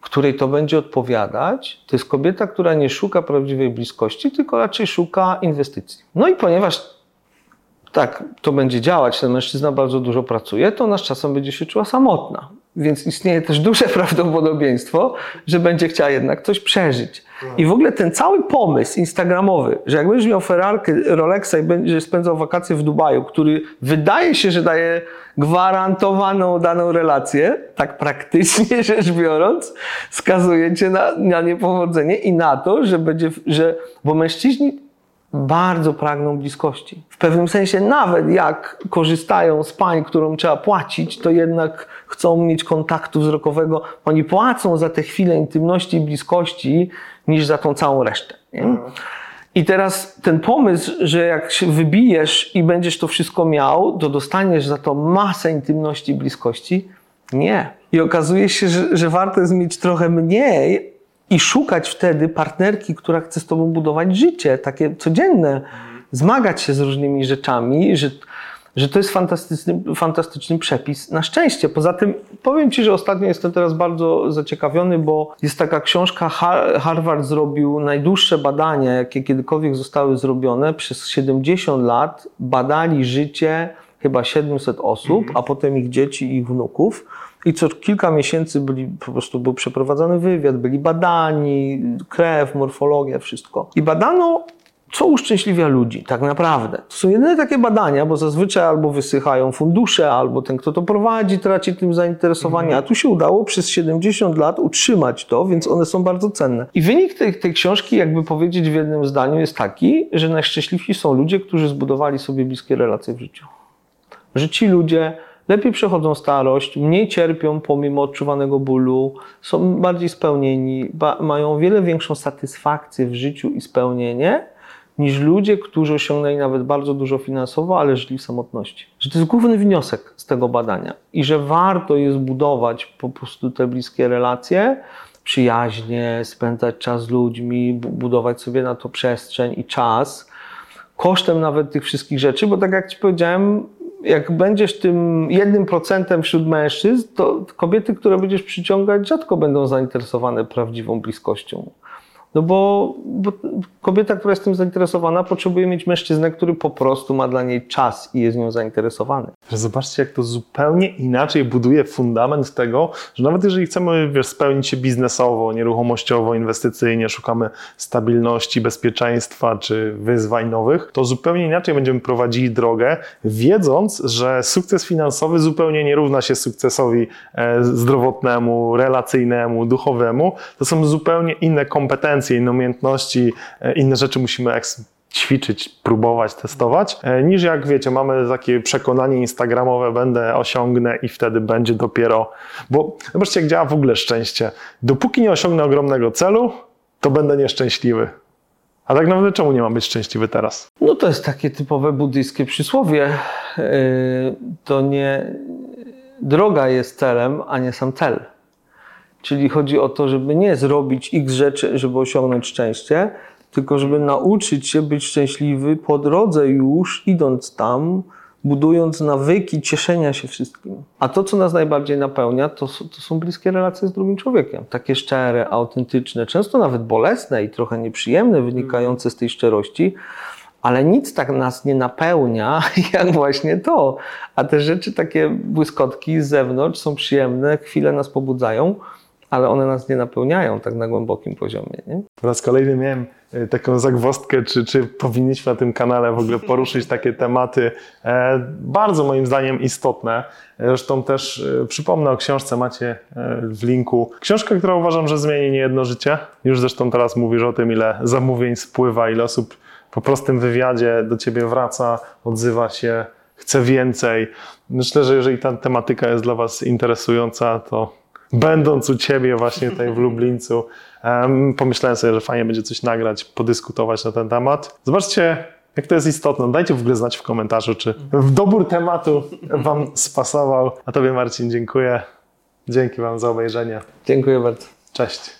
której to będzie odpowiadać, to jest kobieta, która nie szuka prawdziwej bliskości, tylko raczej szuka inwestycji. No i ponieważ tak to będzie działać, ten mężczyzna bardzo dużo pracuje, to ona z czasem będzie się czuła samotna. Więc istnieje też duże prawdopodobieństwo, że będzie chciała jednak coś przeżyć. I w ogóle ten cały pomysł instagramowy, że jak będziesz miał Ferrarkę, Rolexa i będziesz spędzał wakacje w Dubaju, który wydaje się, że daje gwarantowaną daną relację, tak praktycznie rzecz biorąc, skazuje cię na, na niepowodzenie i na to, że będzie, że, bo mężczyźni bardzo pragną bliskości. W pewnym sensie, nawet jak korzystają z pań, którą trzeba płacić, to jednak chcą mieć kontaktu wzrokowego. Oni płacą za te chwile intymności i bliskości, niż za tą całą resztę. Nie? I teraz ten pomysł, że jak się wybijesz i będziesz to wszystko miał, to dostaniesz za to masę intymności i bliskości. Nie. I okazuje się, że, że warto jest mieć trochę mniej, i szukać wtedy partnerki, która chce z tobą budować życie, takie codzienne, zmagać się z różnymi rzeczami, że, że to jest fantastyczny, fantastyczny przepis na szczęście. Poza tym powiem ci, że ostatnio jestem teraz bardzo zaciekawiony, bo jest taka książka, Harvard zrobił najdłuższe badania, jakie kiedykolwiek zostały zrobione. Przez 70 lat badali życie chyba 700 osób, a potem ich dzieci i ich wnuków. I co kilka miesięcy byli, po prostu był przeprowadzany wywiad, byli badani, krew, morfologia, wszystko. I badano, co uszczęśliwia ludzi, tak naprawdę. To są jedyne takie badania, bo zazwyczaj albo wysychają fundusze, albo ten, kto to prowadzi, traci tym zainteresowanie. A tu się udało przez 70 lat utrzymać to, więc one są bardzo cenne. I wynik tej, tej książki, jakby powiedzieć w jednym zdaniu, jest taki, że najszczęśliwsi są ludzie, którzy zbudowali sobie bliskie relacje w życiu. Że ci ludzie lepiej przechodzą starość, mniej cierpią pomimo odczuwanego bólu, są bardziej spełnieni, mają wiele większą satysfakcję w życiu i spełnienie niż ludzie, którzy osiągnęli nawet bardzo dużo finansowo, ale żyli w samotności. Że to jest główny wniosek z tego badania i że warto jest budować po prostu te bliskie relacje, przyjaźnie, spędzać czas z ludźmi, budować sobie na to przestrzeń i czas, kosztem nawet tych wszystkich rzeczy, bo tak jak Ci powiedziałem, jak będziesz tym jednym procentem wśród mężczyzn, to kobiety, które będziesz przyciągać, rzadko będą zainteresowane prawdziwą bliskością. No bo, bo, kobieta, która jest tym zainteresowana, potrzebuje mieć mężczyznę, który po prostu ma dla niej czas i jest nią zainteresowany. Że zobaczcie, jak to zupełnie inaczej buduje fundament tego, że nawet jeżeli chcemy wiesz, spełnić się biznesowo, nieruchomościowo, inwestycyjnie, szukamy stabilności, bezpieczeństwa czy wyzwań nowych, to zupełnie inaczej będziemy prowadzili drogę, wiedząc, że sukces finansowy zupełnie nie równa się sukcesowi e, zdrowotnemu, relacyjnemu, duchowemu. To są zupełnie inne kompetencje, inne umiejętności, e, inne rzeczy musimy eks- ćwiczyć, próbować, testować, e, niż jak wiecie, mamy takie przekonanie instagramowe, będę, osiągnę i wtedy będzie dopiero, bo zobaczcie jak działa w ogóle szczęście. Dopóki nie osiągnę ogromnego celu, to będę nieszczęśliwy. A tak naprawdę czemu nie mam być szczęśliwy teraz? No to jest takie typowe buddyjskie przysłowie. Yy, To nie droga jest celem, a nie sam cel. Czyli chodzi o to, żeby nie zrobić x rzeczy, żeby osiągnąć szczęście, tylko żeby nauczyć się być szczęśliwy po drodze już, idąc tam, budując nawyki cieszenia się wszystkim. A to, co nas najbardziej napełnia, to, to są bliskie relacje z drugim człowiekiem. Takie szczere, autentyczne, często nawet bolesne i trochę nieprzyjemne, wynikające z tej szczerości, ale nic tak nas nie napełnia, jak właśnie to. A te rzeczy, takie błyskotki z zewnątrz są przyjemne, chwile nas pobudzają, ale one nas nie napełniają tak na głębokim poziomie. Nie? Po raz kolejny miałem e, taką zagwozdkę, czy, czy powinniśmy na tym kanale w ogóle poruszyć takie tematy e, bardzo moim zdaniem istotne. Zresztą też e, przypomnę o książce, macie e, w linku. Książka, która uważam, że zmieni niejedno życie. Już zresztą teraz mówisz o tym, ile zamówień spływa, ile osób po prostym wywiadzie do ciebie wraca, odzywa się, chce więcej. Myślę, że jeżeli ta tematyka jest dla was interesująca, to będąc u Ciebie właśnie tutaj w Lublińcu, em, pomyślałem sobie, że fajnie będzie coś nagrać, podyskutować na ten temat. Zobaczcie, jak to jest istotne. Dajcie w ogóle znać w komentarzu, czy dobór tematu Wam spasował. A Tobie Marcin dziękuję. Dzięki Wam za obejrzenie. Dziękuję bardzo. Cześć.